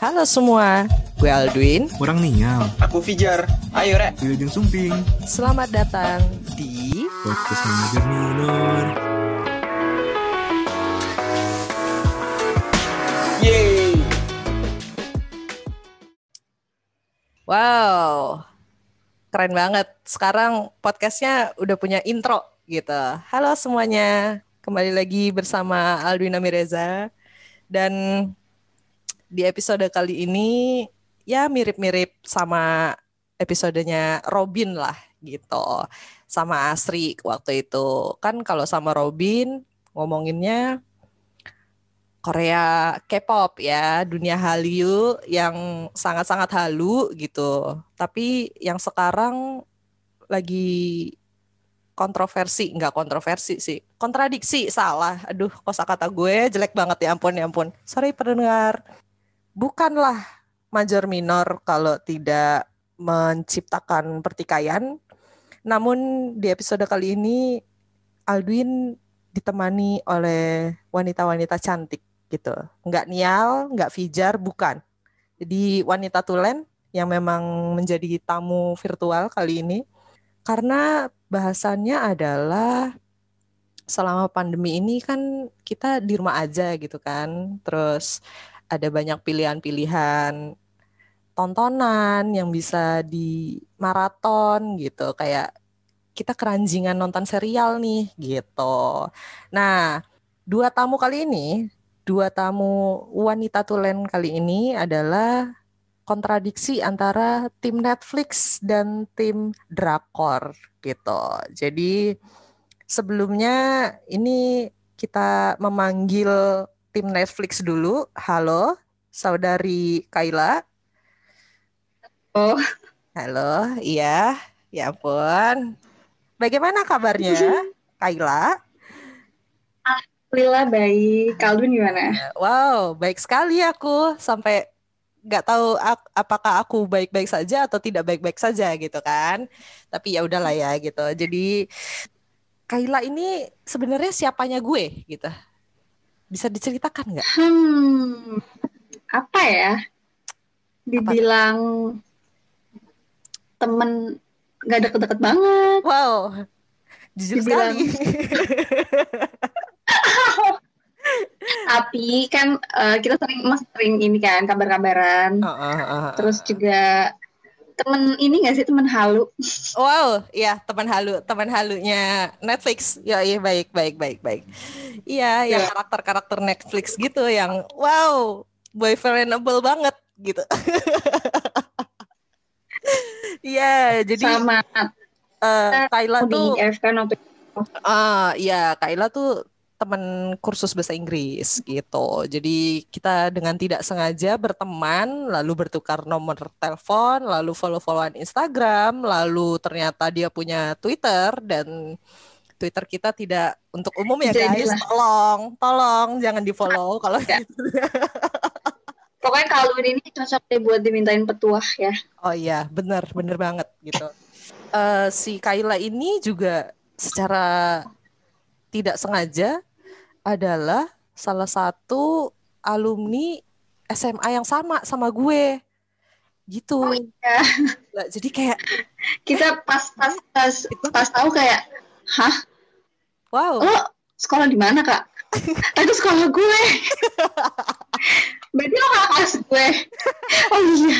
Halo semua, gue Aldwin. Kurang ninyam. Aku Fijar. Ayo, Rek. Wilujeng Sumping. Selamat datang di Podcast Manajer Minor. Yeay. Wow, keren banget. Sekarang podcastnya udah punya intro gitu. Halo semuanya, kembali lagi bersama Aldwina Mireza. Dan di episode kali ini ya mirip-mirip sama episodenya Robin lah gitu. Sama Asri waktu itu. Kan kalau sama Robin ngomonginnya Korea K-pop ya, dunia Hallyu yang sangat-sangat halu gitu. Tapi yang sekarang lagi kontroversi, nggak kontroversi sih, kontradiksi salah. Aduh, kosakata gue jelek banget ya ampun ya ampun. Sorry pendengar. Bukanlah major minor kalau tidak menciptakan pertikaian. Namun di episode kali ini Aldwin ditemani oleh wanita-wanita cantik gitu. Nggak nial, nggak fijar, bukan. Jadi wanita tulen yang memang menjadi tamu virtual kali ini. Karena bahasannya adalah selama pandemi ini kan kita di rumah aja gitu kan. Terus ada banyak pilihan-pilihan tontonan yang bisa di maraton gitu. Kayak kita keranjingan nonton serial nih gitu. Nah, dua tamu kali ini dua tamu wanita tulen kali ini adalah kontradiksi antara tim Netflix dan tim drakor gitu. Jadi sebelumnya ini kita memanggil tim Netflix dulu. Halo, saudari Kaila. Oh, Halo, iya, ya ampun. Bagaimana kabarnya, Kaila? Alhamdulillah baik. Kaldun gimana? Wow, baik sekali aku sampai nggak tahu ak- apakah aku baik-baik saja atau tidak baik-baik saja gitu kan. Tapi ya udahlah ya gitu. Jadi Kaila ini sebenarnya siapanya gue gitu. Bisa diceritakan nggak? Hmm, apa ya? Dibilang temen nggak deket-deket banget. Wow, jujur Dibilang- sekali. Tapi kan eh, kita sering masih sering ini kan kabar-kabaran. Oh, oh, oh, oh. Terus juga temen ini nggak sih temen halu? Wow, ya teman halu, teman halunya Netflix. Ya, iya baik, baik, baik, baik. Iya, yang Ya. karakter-karakter Netflix gitu, yang wow, boyfriendable banget gitu. Iya, jadi sama eh, Kayla di tuh, waktu ah, iya Kayla tuh teman kursus bahasa Inggris gitu. Jadi kita dengan tidak sengaja berteman, lalu bertukar nomor telepon, lalu follow-followan Instagram, lalu ternyata dia punya Twitter dan Twitter kita tidak untuk umum ya guys. Jadilah. Tolong, tolong jangan di-follow kalau Ya. gitu. Pokoknya Kaldun ini cocok deh buat dimintain petuah ya. Oh iya, bener, bener banget gitu. Eh, si Kayla ini juga secara tidak sengaja adalah salah satu alumni SMA yang sama sama gue. Gitu. Oh iya. Jadi kayak, Kita pas pas pas pas tahu kayak, hah? wow, Lo sekolah di mana kak? Tadi sekolah gue. Berarti lo kelas gue. Oh iya.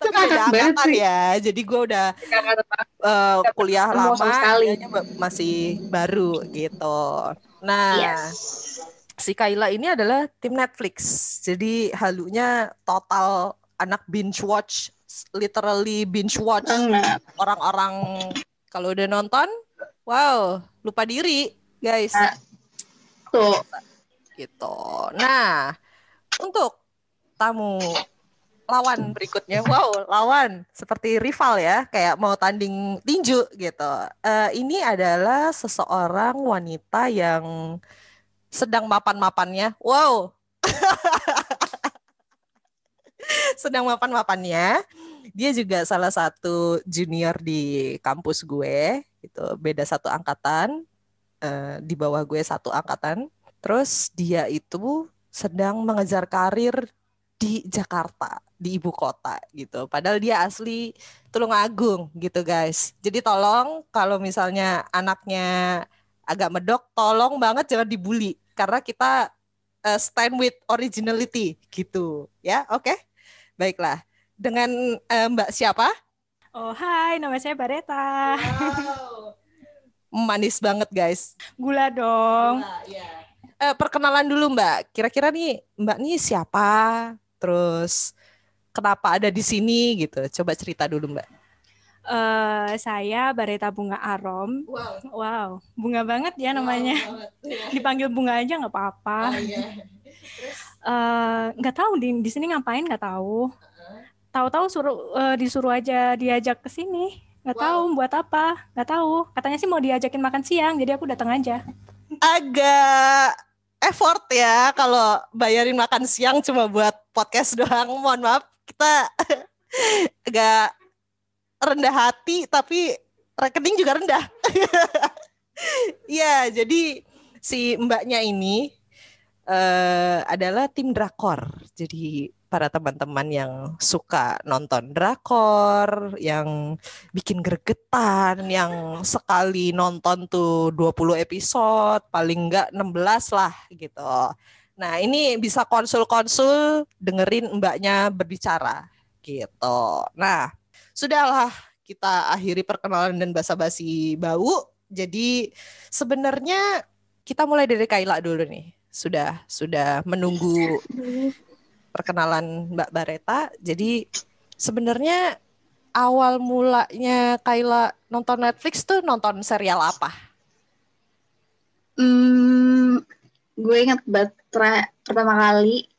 tapi banget angkatan ya. Jadi gue udah Kakak eh, kuliah lama, sekali. masih baru gitu. Nah, Yes. si Kayla ini adalah tim Netflix. Jadi halunya total anak binge watch, literally binge watch. Orang-orang kalau udah nonton, wow, lupa diri, guys. Ah. Tuh. Gitu. Nah, untuk tamu lawan berikutnya, wow, lawan seperti rival ya, kayak mau tanding tinju gitu. Eh, ini adalah seseorang wanita yang sedang mapan-mapannya. Wow. sedang mapan-mapannya. Dia juga salah satu junior di kampus gue, gitu. Beda satu angkatan. eh, di bawah gue satu angkatan. Terus dia itu sedang mengejar karir di Jakarta, di ibu kota gitu. Padahal dia asli Tulungagung gitu guys. Jadi tolong kalau misalnya anaknya agak medok, tolong banget jangan dibully karena kita uh, stand with originality gitu ya. Oke. Baiklah. Dengan uh, Mbak siapa? Oh hai, nama saya Bareta. Manis banget guys. Gula dong. Eh, perkenalan dulu Mbak. Kira-kira nih Mbak nih siapa? Terus kenapa ada di sini gitu? Coba cerita dulu Mbak. Eh, saya Bareta Bunga Arom. Wow. Wow, bunga banget ya namanya. Dipanggil bunga aja nggak apa-apa. Eh, Nggak tahu di di sini ngapain nggak tahu. Tahu-tahu suruh eh, disuruh aja diajak ke sini. Nggak Wow. tahu buat apa. Nggak tahu. Katanya sih mau diajakin makan siang, jadi aku datang aja. Agak effort ya kalau bayarin makan siang cuma buat podcast doang. Mohon maaf, kita agak rendah hati tapi rekening juga rendah. Ya, jadi si mbaknya ini eh, adalah tim drakor. Jadi para teman-teman yang suka nonton drakor, yang bikin gregetan, yang sekali nonton tuh 20 episode, paling enggak 16 lah gitu. Nah, ini bisa konsul-konsul dengerin mbaknya berbicara gitu. Nah, sudahlah kita akhiri perkenalan dan basa-basi bau. Jadi sebenarnya kita mulai dari Kaila dulu nih. Sudah sudah menunggu perkenalan Mbak Bareta. Jadi sebenarnya awal mulanya Kaila nonton Netflix tuh nonton serial apa? Hmm, gue ingat banget pertama kali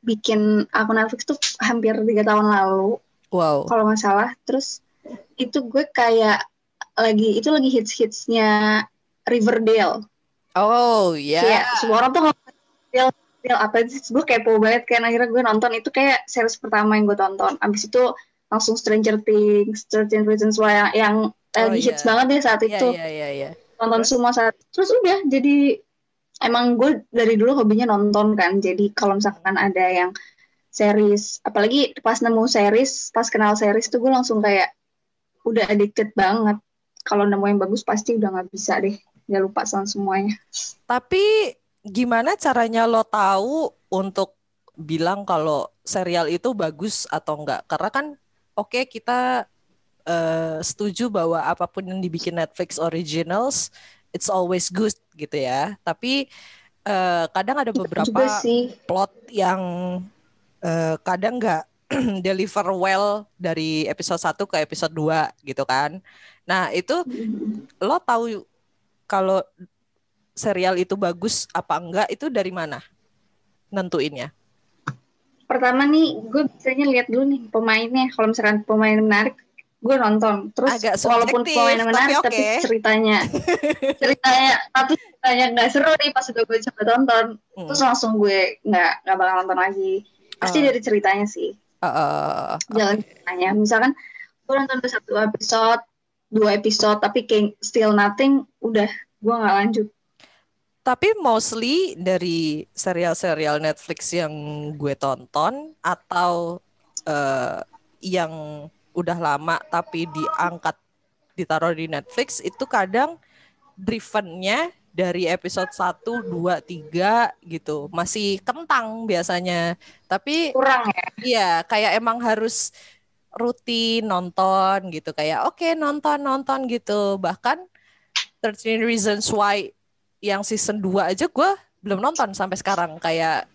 bikin akun Netflix tuh hampir tiga tahun lalu Wow. kalau nggak salah. Terus itu gue kayak lagi itu lagi hits hitsnya Riverdale. Oh ya. Kayak semua orang tuh Riverdale, Riverdale apa sih? Gue kepo banget kan akhirnya gue nonton itu kayak series pertama yang gue tonton. Abis itu langsung Stranger Things, 13 Reasons Why yang, yang Oh, lagi hits iya. banget deh saat Iya itu. iya iya iya. nonton Terus? semua saat terus udah jadi emang gue dari dulu hobinya nonton kan. Jadi kalau misalkan ada yang series apalagi pas nemu series pas kenal series tuh gue langsung kayak udah addicted banget. Kalau nemu yang bagus pasti udah nggak bisa deh. Nggak lupa sama semuanya. Tapi gimana caranya lo tahu untuk bilang kalau serial itu bagus atau enggak? Karena kan oke kita eh, setuju bahwa apa pun yang dibikin Netflix originals it's always good gitu ya. Tapi eh, kadang ada beberapa plot yang eh, kadang nggak deliver well dari episode 1 ke episode 2 gitu kan. Nah, itu lo tahu kalau serial itu bagus apa enggak itu dari mana? Nentuinnya. pertama nih gue biasanya lihat dulu nih pemainnya kalau misalkan pemain menarik gue nonton. Terus Agak walaupun pemainnya menarik tapi tapi, oke. ceritanya ceritanya tapi ceritanya nggak seru nih pas udah gue coba tonton. Hmm. terus langsung gue nggak nggak bakal nonton lagi. Pasti Oh. dari ceritanya sih. Eh, eh, jalan ceritanya. Misalkan gue nonton satu episode dua episode tapi kayak still nothing udah gue nggak lanjut. Tapi mostly dari serial-serial Netflix yang gue tonton atau eh, yang udah lama tapi diangkat ditaruh di Netflix itu kadang drivennya dari episode 1, 2, 3 gitu. Masih kentang biasanya. Tapi kurang ya Iya, kayak emang harus rutin nonton gitu kayak oke nonton nonton gitu. Bahkan 13 Reasons Why yang season 2 aja gue belum nonton sampai sekarang kayak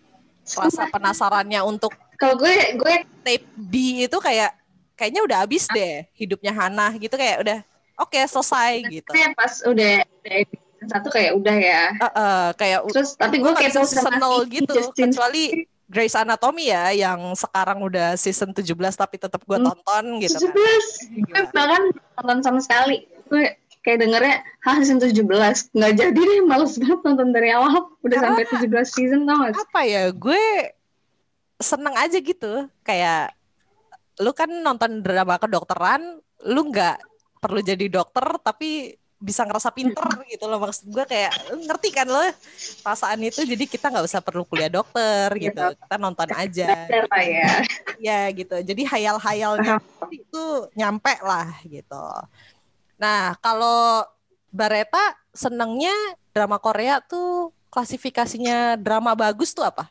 rasa penasarannya untuk kalau gue gue tape B itu kayak kayaknya udah habis deh hidupnya Hana gitu kayak udah oke selesai gitu. kayak pas udah satu kayak udah ya Eh, eh, kayak terus tapi gue gue bisa season sama 0 si gitu Justin kecuali Grey's Anatomy ya yang sekarang udah season 17 tapi tetap gue Hmm. tonton gitu 17 kan. gue Gila. bahkan nonton sama sekali gue kayak dengernya hah season 17 nggak jadi deh males banget nonton dari awal udah Karena- sampai 17 season tau gak? Apa ya gue seneng aja gitu kayak lu kan nonton drama kedokteran lu nggak perlu jadi dokter tapi bisa ngerasa pinter gitu loh. Maksud gue kayak ngerti kan lo perasaan itu? Jadi kita nggak usah perlu kuliah dokter gitu. kita nonton aja lah ya. ya gitu. Jadi hayal-hayalnya itu nyampe lah gitu. Nah kalau Bareta senengnya drama Korea tuh klasifikasinya drama bagus tuh apa?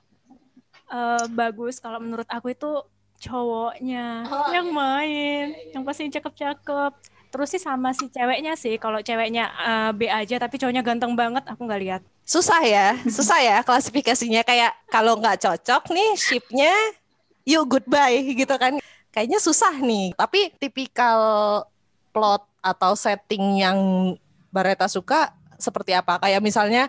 Eh, bagus. Kalau menurut aku itu cowoknya Oh, yang main, yang pasti cakep-cakep. Terus sih sama si ceweknya sih, kalau ceweknya eh, B aja tapi cowoknya ganteng banget, aku nggak lihat. susah ya susah ya klasifikasinya. Kayak kalau nggak cocok nih shipnya yuk goodbye gitu kan. Kayaknya susah nih. Tapi tipikal plot atau setting yang Bareta suka seperti apa? Kayak misalnya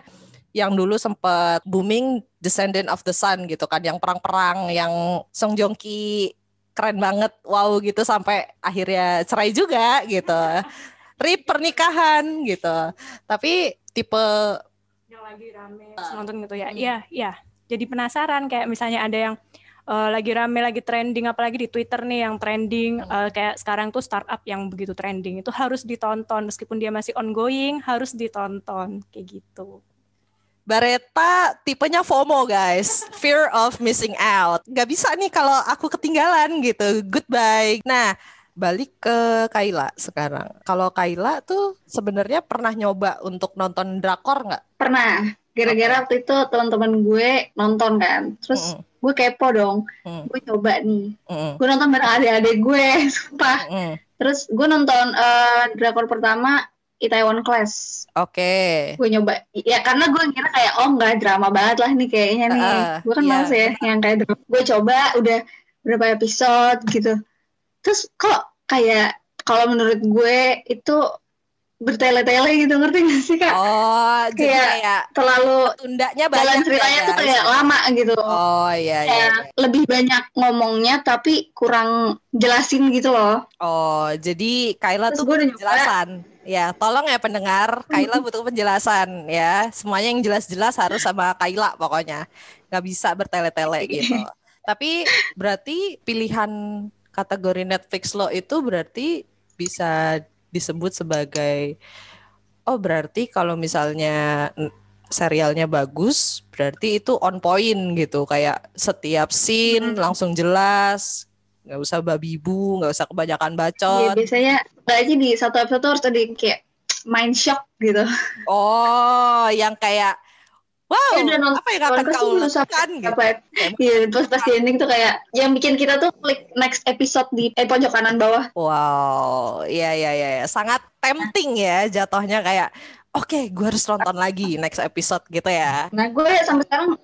yang dulu sempat booming Descendant of the Sun gitu kan yang perang-perang yang Song Joong Ki keren banget wow gitu sampai akhirnya cerai juga gitu. Rip pernikahan gitu. Tapi tipe Yang lagi rame. Nonton gitu ya. Iya, iya. Jadi penasaran kayak misalnya ada yang eh, lagi rame, lagi trending, apalagi di Twitter nih yang trending eh, kayak sekarang tuh startup yang begitu trending itu harus ditonton. Meskipun dia masih ongoing harus ditonton. Kayak gitu. Bareta tipenya FOMO guys, fear of missing out. Gak bisa nih kalau aku ketinggalan gitu, goodbye. Nah, balik ke Kaila sekarang. Kalau Kaila tuh sebenarnya pernah nyoba untuk nonton drakor nggak? Pernah. Gara-gara waktu itu teman-teman gue nonton kan. Terus Mm-mm. gue kepo dong. Mm. Gue coba nih. Mm-mm. Gue nonton bareng adik-adik gue, sumpah. Mm-mm. Terus gue nonton eh, drakor pertama Itaewon Class. Oke. Gue nyoba. Ya karena gue kira kayak oh nggak drama banget lah nih kayaknya nih. Heeh, gue kan iya. males ya yang kayak drama. Gue coba udah berapa episode gitu. Terus kok kayak kalau menurut gue itu bertele-tele gitu ngerti gak sih kak? Oh, jadi Kayak kayak Terlalu tundanya jalan ceritanya ya, tuh kayak lama gitu. Oh iya iya. Kayak lebih banyak ngomongnya tapi kurang jelasin gitu loh. Oh, jadi Kaila Terus tuh gue udah butuh nyoba. Ya, tolong ya pendengar, Kaila butuh penjelasan ya. Semuanya yang jelas-jelas harus sama Kaila pokoknya. Nggak bisa bertele-tele gitu. Tapi berarti pilihan kategori Netflix lo itu berarti bisa disebut sebagai oh berarti kalau misalnya serialnya bagus, berarti itu on point gitu. Kayak setiap scene Hmm. langsung jelas, nggak usah babi bu, nggak usah kebanyakan Iya bacot. biasanya aja di satu episode tuh harus ada yang kayak mind shock gitu. Oh, yang kayak wow, Ya nonton apa yang akan kau lakukan gitu. apa ya? Terus pas di ending tuh kayak yang bikin kita tuh klik next episode di eh, pojok kanan bawah. Wow, iya iya iya, iya. sangat tempting ya jatuhnya kayak oke, gue harus nonton lagi next episode gitu ya. Nah, gue sampai sekarang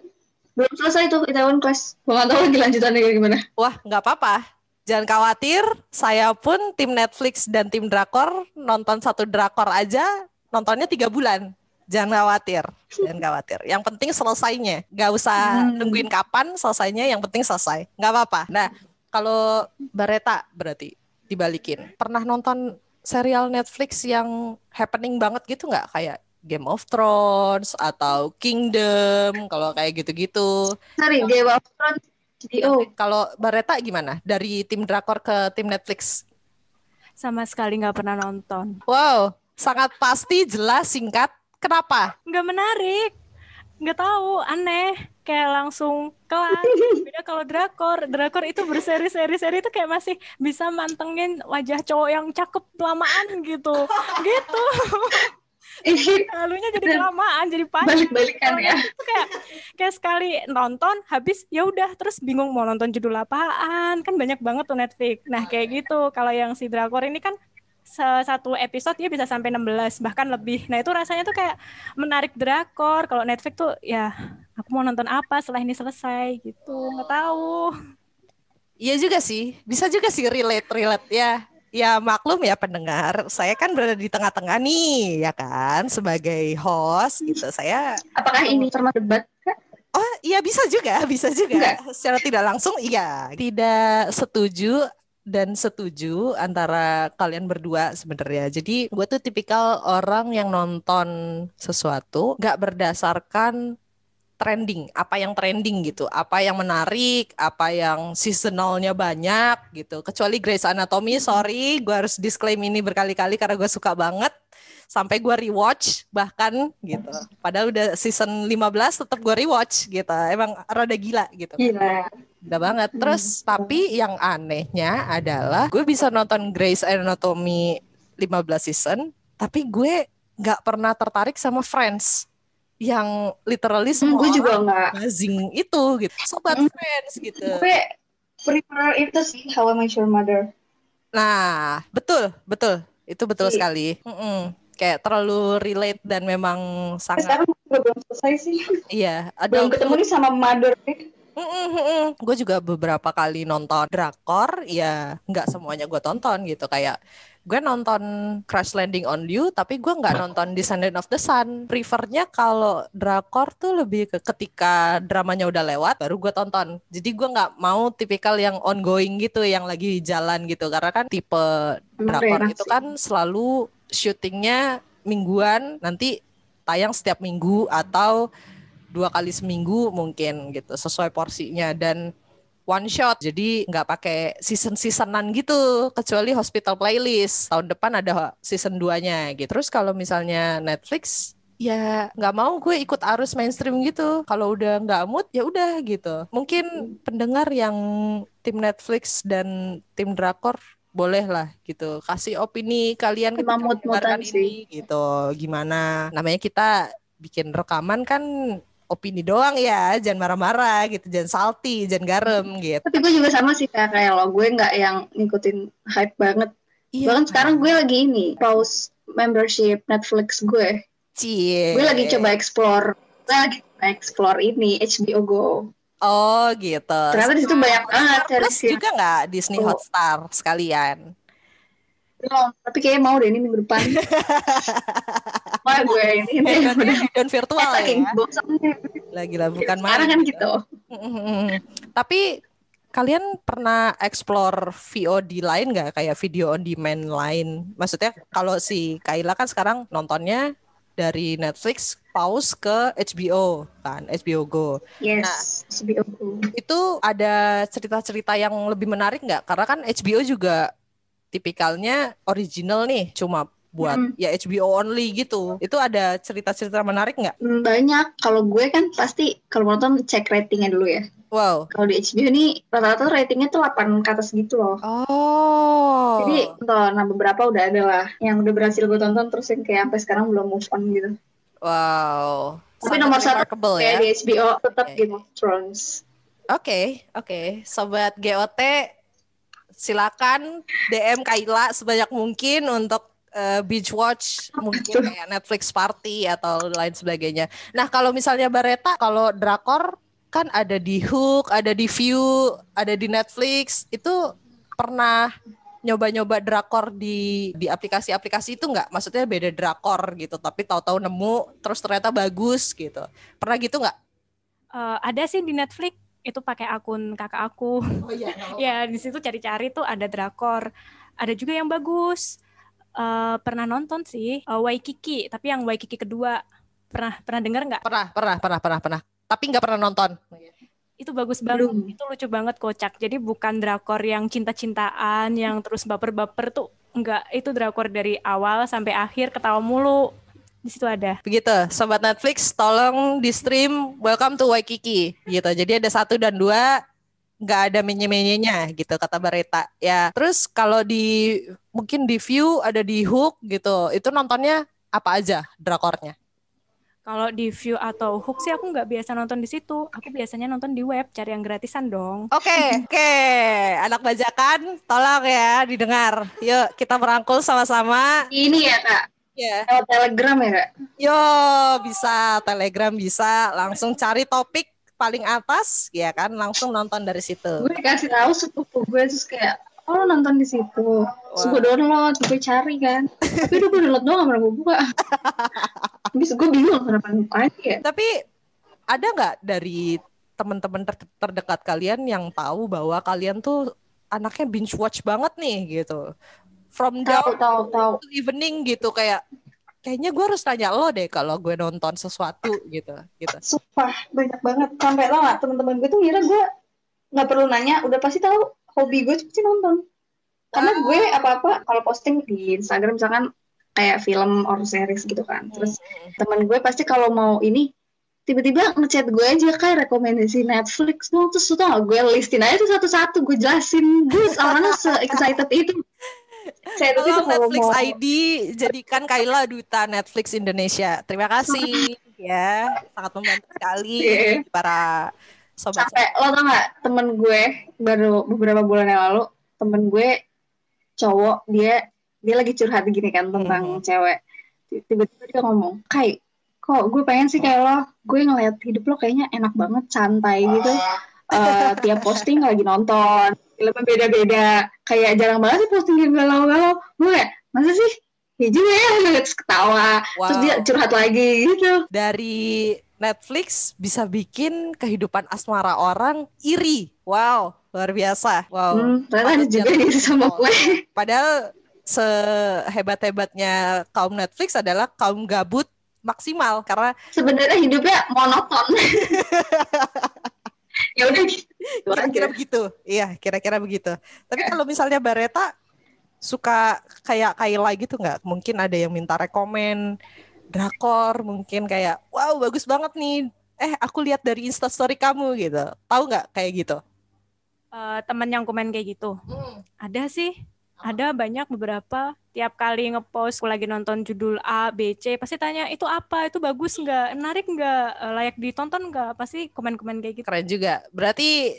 belum selesai tuh Itaewon Class. Gue gak tahu lagi lanjutannya kayak gimana. Wah, nggak apa-apa. Jangan khawatir, saya pun tim Netflix dan tim drakor nonton satu drakor aja nontonnya tiga bulan. Jangan khawatir, jangan khawatir. Yang penting selesainya, nggak usah Hmm. nungguin kapan selesainya. Yang penting selesai, nggak apa-apa. Nah, kalau Bareta berarti dibalikin. Pernah nonton serial Netflix yang happening banget gitu nggak? Kayak Game of Thrones atau Kingdom, kalau kayak gitu-gitu. Sorry, Game of Thrones HBO. Kalau Bareta gimana? Dari tim drakor ke tim Netflix? Sama sekali nggak pernah nonton. Wow, sangat pasti, jelas, singkat. Kenapa? Nggak menarik. Nggak tahu, aneh. Kayak langsung kelar. Beda kalau drakor. Drakor itu berseri-seri-seri itu kayak masih bisa mantengin wajah cowok yang cakep lamaan gitu. Gitu. Ih, Lalunya jadi kelamaan, jadi panjang. Balik-balikan ya. itu kayak kayak sekali nonton habis ya udah terus bingung mau nonton judul apaan. Kan banyak banget tuh Netflix. Nah kayak gitu. Kalau yang si drakor ini kan satu episode dia bisa sampai 16 bahkan lebih. Nah itu rasanya tuh kayak menarik drakor. Kalau Netflix tuh ya aku mau nonton apa setelah ini selesai gitu. Nggak tahu. Iya juga sih, bisa juga sih relate-relate ya. Ya maklum ya pendengar, saya kan berada di tengah-tengah nih, ya kan, sebagai host gitu. Saya, Apakah ini termasuk debat? Oh iya bisa juga, bisa juga. Secara tidak langsung, iya. Tidak setuju dan setuju antara kalian berdua sebenarnya. Jadi gue tuh tipikal orang yang nonton sesuatu nggak berdasarkan trending, apa yang trending gitu, apa yang menarik, apa yang seasonalnya banyak gitu. Kecuali Grey's Anatomy, sorry, gue harus disclaim ini berkali-kali karena gue suka banget. sampai gue rewatch bahkan gitu. Padahal udah season 15 tetap gue rewatch gitu. Emang rada gila gitu. Gila. Udah banget. Terus tapi yang anehnya adalah gue bisa nonton Grey's Anatomy 15 season, tapi gue nggak pernah tertarik sama Friends yang literally Hmm, semua gue juga nggak. buzzing itu gitu. Sobat Hmm. Friends gitu. Gue prefer itu sih How I Met Your Mother. Nah, betul, betul. Itu betul Iya. sekali. Mm-mm. Kayak terlalu relate dan memang Tapi sangat sekarang gue belum selesai sih. iya, Belum ada ketemu nih sama Mother. Gue juga beberapa kali nonton drakor, ya nggak semuanya gue tonton gitu. Kayak gue nonton Crash Landing on You, tapi gue nggak nonton Descendant of the Sun. Prefernya kalau drakor tuh lebih ke ketika dramanya udah lewat, baru gue tonton. Jadi gue nggak mau tipikal yang ongoing gitu, yang lagi jalan gitu. Karena kan tipe drakor itu kan selalu syutingnya mingguan, nanti tayang setiap minggu atau dua kali seminggu mungkin gitu sesuai porsinya dan one shot. Jadi nggak pakai season seasonan gitu kecuali hospital playlist. Tahun depan ada season 2 nya gitu. Terus kalau misalnya Netflix ya nggak mau gue ikut arus mainstream gitu. Kalau udah nggak mood ya udah gitu. Mungkin pendengar yang tim Netflix dan tim drakor boleh lah gitu. Kasih opini kalian ketika mendengarkan mood-moodan ini gitu. Gimana? Namanya kita bikin rekaman kan opini doang ya jangan marah-marah gitu jangan salty jangan garam gitu Tapi gue juga sama sih kayak kayak lo. Gue nggak yang ngikutin hype banget. Iya. Bahkan sekarang gue lagi ini pause membership Netflix gue. Cie. Gue lagi coba explore. Gue lagi coba explore ini HBO Go. oh gitu Ternyata di situ banyak banget Plus series juga nggak Disney Oh. Hotstar sekalian belum. Tapi kayaknya mau deh ini minggu depan. Wah gue ini ini udah headon virtual ya bosan. lagi-lah bukan Sekarang main kan gitu. Mm-mm. Tapi kalian pernah explore VOD lain nggak kayak video on demand lain? Maksudnya kalau si Kaila kan sekarang nontonnya dari Netflix pause ke HBO kan, HBO Go. Yes, HBO Go. Itu ada cerita-cerita yang lebih menarik nggak? Karena kan HBO juga tipikalnya original nih, cuma buat Hmm. ya HBO only gitu. Itu ada cerita-cerita menarik nggak? Hmm, Banyak. Kalau gue kan pasti kalau mau nonton cek ratingnya dulu ya. Wow. Kalau di HBO nih rata-rata ratingnya tuh 8 ke atas gitu loh. Oh. Jadi nonton, nah beberapa udah ada lah yang udah berhasil gue tonton terus yang kayak sampai sekarang belum move on gitu. Wow. Tapi Sangat nomor satu ya. di HBO tetap Oke. Game of Thrones. Oke, oke. Sobat GOT, silakan DM Kaila sebanyak mungkin untuk eh, binge watch mungkin kayak Netflix party atau lain sebagainya. Nah, kalau misalnya Bareta, kalau drakor kan ada di Hook, ada di View, ada di Netflix. Itu pernah nyoba-nyoba drakor di di aplikasi-aplikasi itu nggak? Maksudnya beda drakor gitu, tapi tahu-tahu nemu terus ternyata bagus gitu. Pernah gitu nggak? Eh, ada sih di Netflix itu pakai akun kakak aku. Oh iya. ya di situ cari-cari tuh ada drakor. Ada juga yang bagus. Eh, pernah nonton sih eh, Waikiki, tapi yang Waikiki kedua. Pernah pernah dengar nggak? Pernah, pernah, pernah, pernah, pernah. Tapi nggak pernah nonton. Itu bagus banget. Belum. Itu lucu banget kocak. Jadi bukan drakor yang cinta-cintaan, yang terus baper-baper tuh enggak. Itu drakor dari awal sampai akhir ketawa mulu. Di situ ada. Begitu, sobat Netflix, tolong di stream Welcome to Waikiki gitu. Jadi ada satu dan dua nggak ada menye-menyenya gitu kata Bareta. Ya, terus kalau di mungkin di View ada di Hook gitu. Itu nontonnya apa aja drakornya? Kalau di View atau Hook sih aku nggak biasa nonton di situ. Aku biasanya nonton di web, cari yang gratisan dong. Oke, oke. Anak bajakan, tolong ya didengar. Yuk, kita merangkul sama-sama. Ini ya kak, Ya. lewat Telegram ya kak. Yo, bisa Telegram bisa langsung cari topik paling atas ya kan langsung nonton dari situ. Gue kasih tahu sepupu gue terus kayak, oh nonton di situ. Terus gue download, gue cari kan. Tapi udah gue download doang, gak pernah gue buka. Habis gue bingung kenapa buka aja ya. Tapi ada nggak dari teman-teman ter- terdekat kalian yang tahu bahwa kalian tuh anaknya binge watch banget nih gitu. From Tahu, dawn tahu, tahu. to evening gitu kayak kayaknya gue harus tanya lo deh kalau gue nonton sesuatu gitu gitu. Sumpah, banyak banget. Sampai tau gak, teman-teman gue tuh ngira gue nggak perlu nanya, udah pasti tahu hobi gue pasti nonton. Karena gue apa-apa kalau posting di Instagram misalkan kayak film or series gitu kan. Terus teman gue pasti kalau mau ini tiba-tiba ngechat gue aja kayak rekomendasi Netflix dong terus tuh tau gue listin aja tuh satu-satu gue jelasin gue awalnya se excited itu saya kalau Netflix mau ID jadikan Kaila duta Netflix Indonesia. Terima kasih ya, sangat membantu sekali Iya. para sobat. sampai lo tau gak temen gue baru beberapa bulan yang lalu temen gue cowok dia dia lagi curhat gini kan tentang Mhm. cewek tiba-tiba dia ngomong kai kok gue pengen sih kayak lo gue ngeliat hidup lo kayaknya enak banget santai gitu Eh, tiap posting lagi nonton filmnya beda-beda kayak jarang banget sih posting yang galau-galau gue kayak masa sih ya juga ya terus ketawa terus dia Wow. curhat lagi gitu Dari Netflix bisa bikin kehidupan asmara orang iri. Wow, luar biasa. Wow. hmm, ternyata ada Patut juga gitu sama cinta. gue Padahal sehebat-hebatnya kaum Netflix adalah kaum gabut maksimal karena sebenarnya hidupnya monoton ya udah gitu kira-kira begitu. Iya, kira-kira begitu. Tapi kalau misalnya Bareta suka kayak Kayla gitu nggak? Mungkin ada yang minta rekomen drakor, mungkin kayak wow bagus banget nih. Eh aku lihat dari instastory kamu gitu. Tahu nggak kayak gitu? Eh, temen yang komen kayak gitu. Ada sih, ada banyak beberapa. Tiap kali ngepost aku lagi nonton judul A, B, C, pasti tanya itu apa, itu bagus nggak, menarik nggak, Eh, layak ditonton nggak, pasti komen-komen kayak gitu. Keren juga. Berarti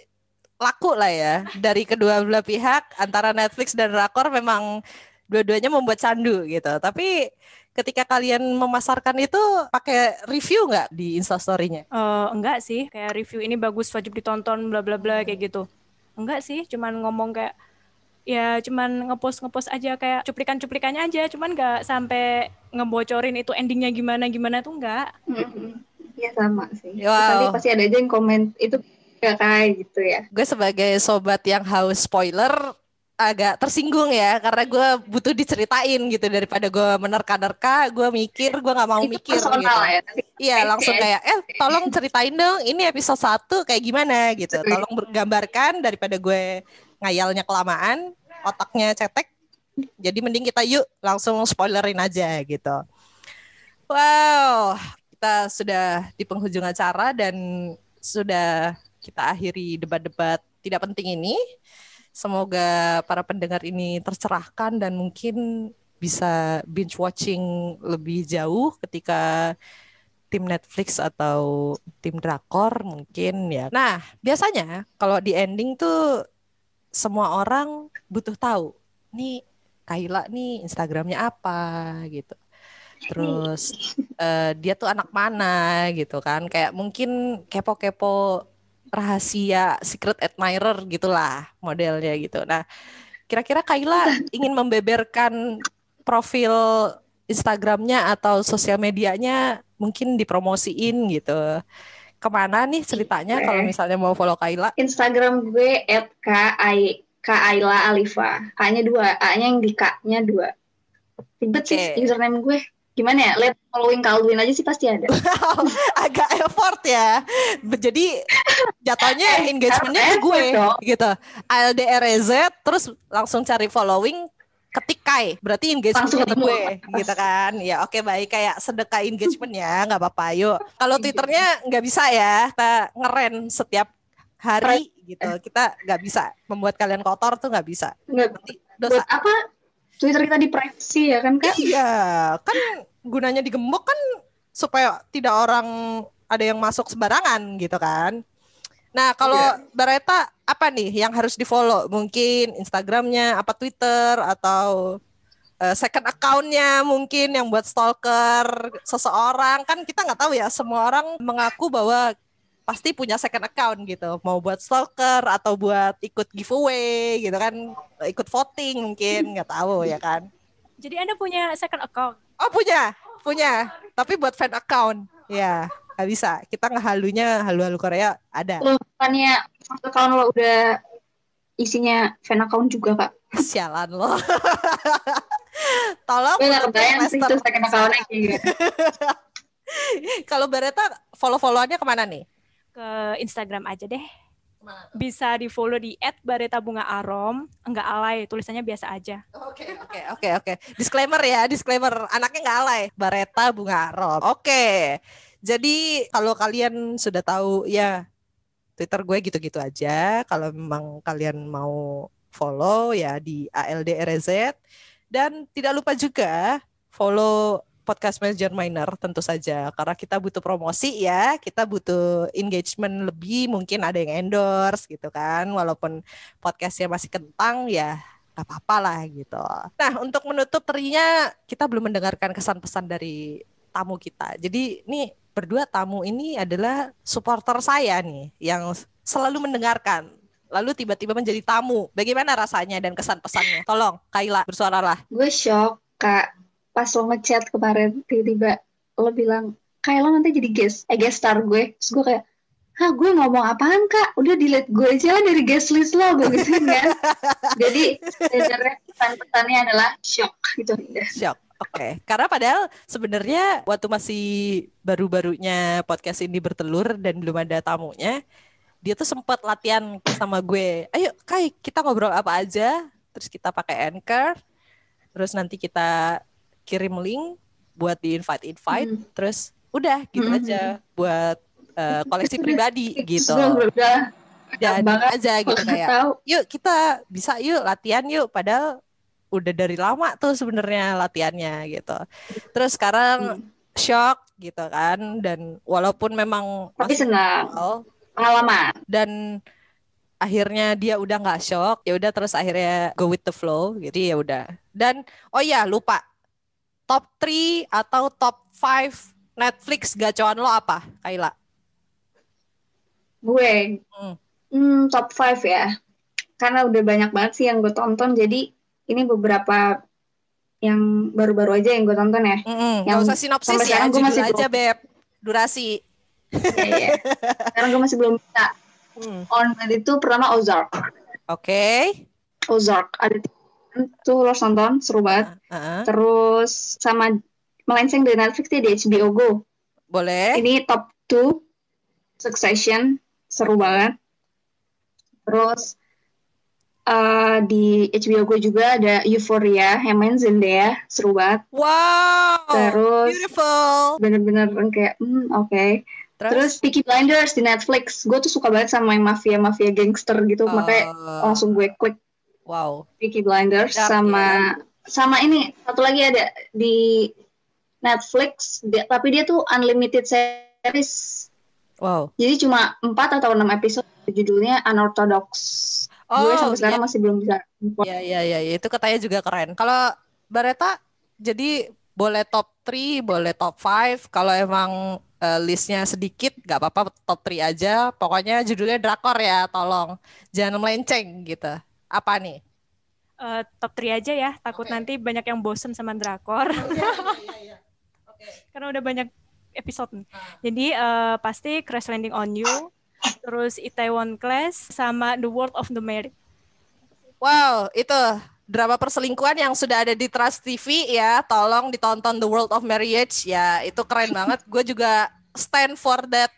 laku lah ya dari kedua belah pihak antara Netflix dan drakor memang dua-duanya membuat candu gitu. Tapi ketika kalian memasarkan itu pakai review nggak di instastorynya? Eh, enggak sih, kayak review ini bagus, wajib ditonton, bla bla bla kayak gitu. Enggak sih, cuman ngomong kayak ya cuman ngepost ngepost aja kayak cuplikan-cuplikannya aja, cuman nggak sampai ngebocorin itu endingnya gimana gimana tuh enggak. Mhm. Iya sama sih. Wow. Nanti pasti ada aja yang komen itu kayak gitu ya. gue sebagai sobat yang haus spoiler agak tersinggung ya karena gue butuh diceritain gitu daripada gue menerka-nerka gue mikir gue nggak mau itu mikir gitu ya. Iya langsung kayak eh tolong ceritain dong ini episode 1 kayak gimana gitu tolong gambarkan daripada gue ngayalnya kelamaan otaknya cetek jadi mending kita yuk langsung spoilerin aja gitu wow kita sudah di penghujung acara dan sudah kita akhiri debat-debat tidak penting ini. Semoga para pendengar ini tercerahkan dan mungkin bisa binge watching lebih jauh ketika tim Netflix atau tim drakor mungkin ya. Nah, biasanya kalau di ending tuh semua orang butuh tahu nih Kaila nih Instagramnya apa gitu. Terus eh, dia tuh anak mana gitu kan. Kayak mungkin kepo-kepo rahasia secret admirer gitulah modelnya gitu. Nah, kira-kira Kaila ingin membeberkan profil Instagramnya atau sosial medianya mungkin dipromosiin gitu. Ke mana nih ceritanya kalau misalnya mau follow Kaila? Instagram gue at Kai Kaila Alifa. A-nya dua, A-nya yang di K-nya dua. Ribet sih Oke. username gue. Gimana ya? Let following Kaldwin aja sih pasti ada. Agak effort ya. Jadi jatuhnya engagementnya ke gue gitu. ALDRZ terus langsung cari following ketik Kai. Berarti Langsung engagementnya di ketemu. gue gitu kan. Ya oke baik kayak sedekah engagement ya nggak apa-apa yuk. Kalau Twitternya nggak bisa ya. Kita ngeren setiap hari gitu. Kita nggak bisa membuat kalian kotor tuh nggak bisa. Nggak, dosa. buat apa? Twitter kita di privacy ya kan kan? Iya, kan gunanya digembok kan supaya tidak orang ada yang masuk sembarangan gitu kan. Nah, kalau Bareta apa nih yang harus di-follow? Mungkin Instagramnya, apa Twitter atau eh, second account-nya mungkin yang buat stalker seseorang? Kan kita nggak tahu ya semua orang mengaku bahwa pasti punya second account gitu. Mau buat stalker atau buat ikut giveaway gitu kan. Ikut voting mungkin nggak tahu ya kan. Jadi Anda punya second account. Oh punya, punya. Tapi buat fan account, ya nggak bisa. Kita ngehalunya halu-halu Korea ada. Lo bukannya account lo udah isinya fan account juga kak? Sialan lo. Tolong. Gue gak untuk kebayang sih itu second account-nya kayak. Kalau Bareta follow-followannya ke mana nih? Ke Instagram aja deh. bisa di follow di @baretabungaarom enggak alay tulisannya biasa aja Oke oke oke oke. Disclaimer ya, disclaimer. Anaknya nggak alay. Bareta bunga rom. Oke. Jadi kalau kalian sudah tahu ya Twitter gue gitu-gitu aja. Kalau memang kalian mau follow ya di ALDRZ dan tidak lupa juga follow podcast Manager Minor tentu saja karena kita butuh promosi ya, kita butuh engagement lebih, mungkin ada yang endorse gitu kan, walaupun podcastnya masih kentang ya nggak apa-apa lah gitu. Nah untuk menutup terinya kita belum mendengarkan kesan pesan dari tamu kita. Jadi ini berdua tamu ini adalah supporter saya nih yang selalu mendengarkan. Lalu tiba-tiba menjadi tamu. Bagaimana rasanya dan kesan pesannya? Tolong, Kaila bersuaralah. gue shock kak pas lo ngechat kemarin tiba-tiba lo bilang lo nanti jadi guest eh guest star gue terus gue kayak Hah gue ngomong apaan kak? Udah delete gue aja lah dari guest list lo gue gitu kan. Jadi sebenarnya pesan-pesannya adalah shock gitu. Shock. Oke, karena padahal sebenarnya waktu masih baru-barunya podcast ini bertelur dan belum ada tamunya, dia tuh sempat latihan sama gue. Ayo, Kai, kita ngobrol apa aja? Terus kita pakai Anchor. Terus nanti kita kirim link buat di invite-invite. Hmm. Terus udah gitu Hmm. aja buat eh, koleksi pribadi gitu. Udah Dan banget. aja gitu kayak yuk kita bisa yuk latihan yuk padahal udah dari lama tuh sebenarnya latihannya gitu terus sekarang Hmm. shock gitu kan dan walaupun memang Tapi senang. Pengalaman. dan akhirnya dia udah nggak shock ya udah terus akhirnya go with the flow jadi ya udah dan oh ya lupa top 3 atau top 5 Netflix gacoan lo apa Kaila Gue Hmm. hmm, top 5 ya. Karena udah banyak banget sih yang gue tonton. Jadi ini beberapa yang baru-baru aja yang gue tonton ya. Mm-mm, nggak Yang usah sinopsis ya gue masih aja belum- beb durasi Iya, iya. Sekarang gue masih belum bisa. Hmm. On itu pertama Ozark. oke Ozark ada tuh lo nonton seru banget. Heeh. Terus sama melenceng dari Netflix dia di HBO Go. boleh Ini top 2 Succession seru banget. Terus eh, di HBO Go juga ada Euphoria yang main Zendaya seru banget. wow Terus beautiful. bener-bener kayak hmm, oke. Terus? Terus, Peaky Blinders di Netflix. Gue tuh suka banget sama yang mafia-mafia gangster gitu. Makanya Oh, langsung gue klik wow. Peaky Blinders Sedap, sama sama ini satu lagi ada di Netflix. Dia- tapi dia tuh unlimited series. Wow. Jadi cuma 4 atau 6 episode. Judulnya Unorthodox gue oh sampai sekarang iya. masih belum bisa Iya iya iya iya. itu katanya juga keren. Kalau Bareta jadi boleh top 3, boleh top 5. Kalau emang eh, listnya sedikit nggak apa-apa top 3 aja. Pokoknya judulnya drakor ya, tolong. Jangan melenceng gitu. Apa nih? Eh, top 3 aja ya takut Oke. nanti banyak yang bosen sama drakor iya, karena udah banyak episode nih. Ah. jadi eh, pasti Crash Landing on You terus Itaewon Class sama The World of the Married Wow, itu drama perselingkuhan yang sudah ada di Trust TV ya. Tolong ditonton The World of Marriage ya. Itu keren banget. Gue juga stand for that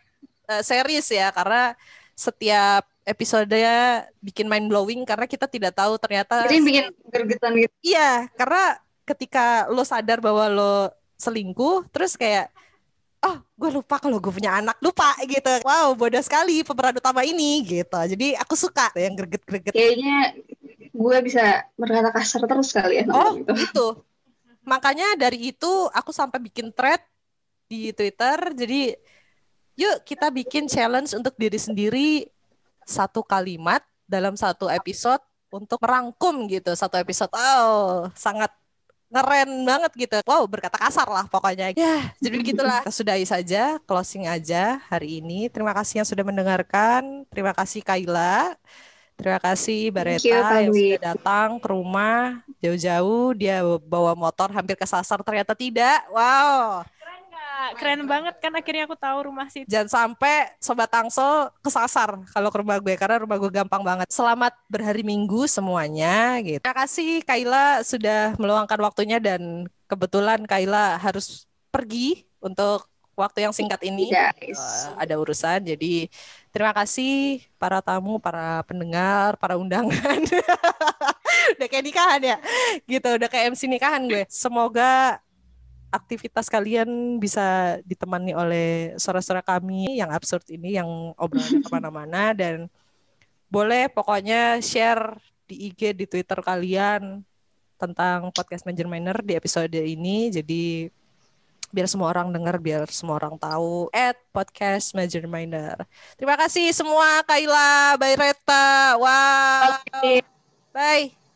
uh, series ya karena setiap episodenya bikin mind blowing karena kita tidak tahu ternyata jadi bikin gergetan gitu Iya, karena ketika lo sadar bahwa lo selingkuh, terus kayak, oh gue lupa kalau gue punya anak, lupa gitu. Wow, bodoh sekali pemeran utama ini gitu. Jadi aku suka yang greget-greget. kayaknya gue bisa berkata kasar terus kali ya Oh, gitu. itu. Makanya dari itu aku sampai bikin thread di Twitter. Jadi, yuk kita bikin challenge untuk diri sendiri satu kalimat dalam satu episode untuk merangkum gitu satu episode. Oh, sangat ngeren banget gitu. Wow, berkata kasar lah pokoknya. Ya, jadi begitulah. Kita sudahi saja, closing aja hari ini. Terima kasih yang sudah mendengarkan. Terima kasih Kaila. Terima kasih Bareta you, yang sudah datang ke rumah jauh-jauh. Dia bawa motor hampir kesasar ternyata tidak. Wow. Keren banget kan akhirnya aku tahu rumah situ Jangan sampai Sobat Tangsel kesasar kalau ke rumah gue karena rumah gue gampang banget. Selamat berhari Minggu semuanya gitu. Terima kasih Kaila sudah meluangkan waktunya dan kebetulan Kaila harus pergi untuk waktu yang singkat ini. Guys. Eh, ada urusan. Jadi terima kasih para tamu, para pendengar, para undangan. udah kayak nikahan ya. Gitu, udah kayak MC nikahan gue. Semoga aktivitas kalian bisa ditemani oleh suara-suara kami yang absurd ini yang obrolannya ke mana-mana. Dan boleh pokoknya share di IG di Twitter kalian tentang podcast Major Minor di episode ini. Jadi biar semua orang dengar biar semua orang tahu at podcast Major Minor. Terima kasih semua Kaila Bayreta wow. Bye